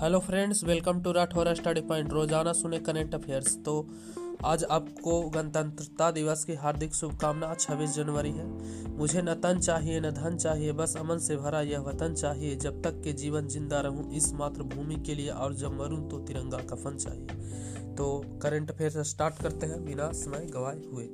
Hello friends, welcome to Rathaura study point. रोज़ाना सुने current affairs. तो आज आपको गणतंत्रता दिवस की हार्दिक शुभकामना। छब्बीस जनवरी है। मुझे न तन चाहिए, न धन चाहिए, बस अमन से भरा यह वतन चाहिए। जब तक के जीवन ज़िंदा रहूँ, इस मातृभूमि के लिए और जब मरूं तो तिरंगा कफन चाहिए। तो करंट अफेयर स्टार्ट करते हैं। बिना समय गवाए हुए।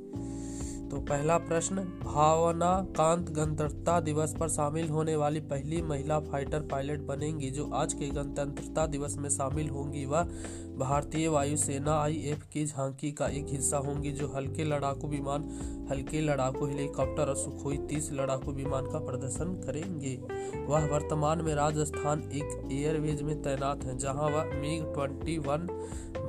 तो पहला प्रश्न, भावना कांत गणतंत्रता दिवस पर शामिल होने वाली पहली महिला फाइटर पायलट बनेंगी जो आज के गणतंत्रता दिवस में शामिल होंगी। वह भारतीय वायुसेना आईएफ की झांकी का एक हिस्सा होंगी, जो हल्के लड़ाकू विमान, हल्के लड़ाकू हेलीकॉप्टर और सुखोई तीस लड़ाकू विमान का प्रदर्शन करेंगे। वह वर्तमान में राजस्थान एक एयरवेज में तैनात है, जहाँ वह मिग ट्वेंटी वन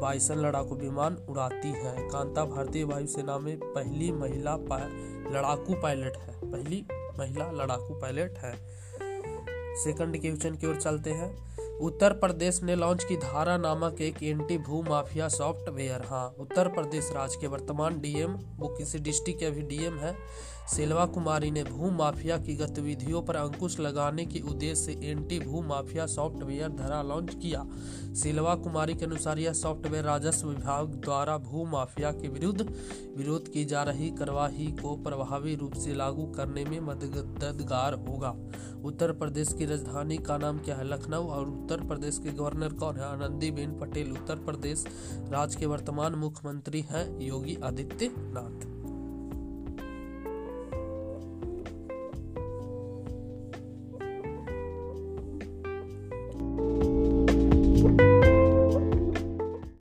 बाइसन लड़ाकू विमान उड़ाती है। कांता, भारतीय वायुसेना में पहली महिला लड़ाकू पायलट है। पहली महिला लड़ाकू पायलट है। सेकंड क्वेश्चन की ओर चलते हैं। उत्तर प्रदेश ने लॉन्च की धारा नामक एक एंटी भू माफिया सॉफ्टवेयर। हाँ उत्तर प्रदेश राज्य के वर्तमान डीएम, वो किसी डिस्ट्रिक्ट के अभी डीएम है, सेल्वा कुमारी ने भू माफिया की गतिविधियों पर अंकुश लगाने के उद्देश्य से एंटी भू माफिया सॉफ्टवेयर धरा लॉन्च किया। सेल्वा कुमारी के अनुसार यह सॉफ्टवेयर राजस्व विभाग द्वारा भू माफिया के विरुद्ध विरोध की जा रही कार्यवाही को प्रभावी रूप से लागू करने में मददगार होगा। उत्तर प्रदेश की राजधानी का नाम क्या है? लखनऊ और उत्तर प्रदेश के गवर्नर कौन है? आनंदीबेन पटेल, उत्तर प्रदेश राज्य के वर्तमान मुख्यमंत्री हैं योगी आदित्यनाथ।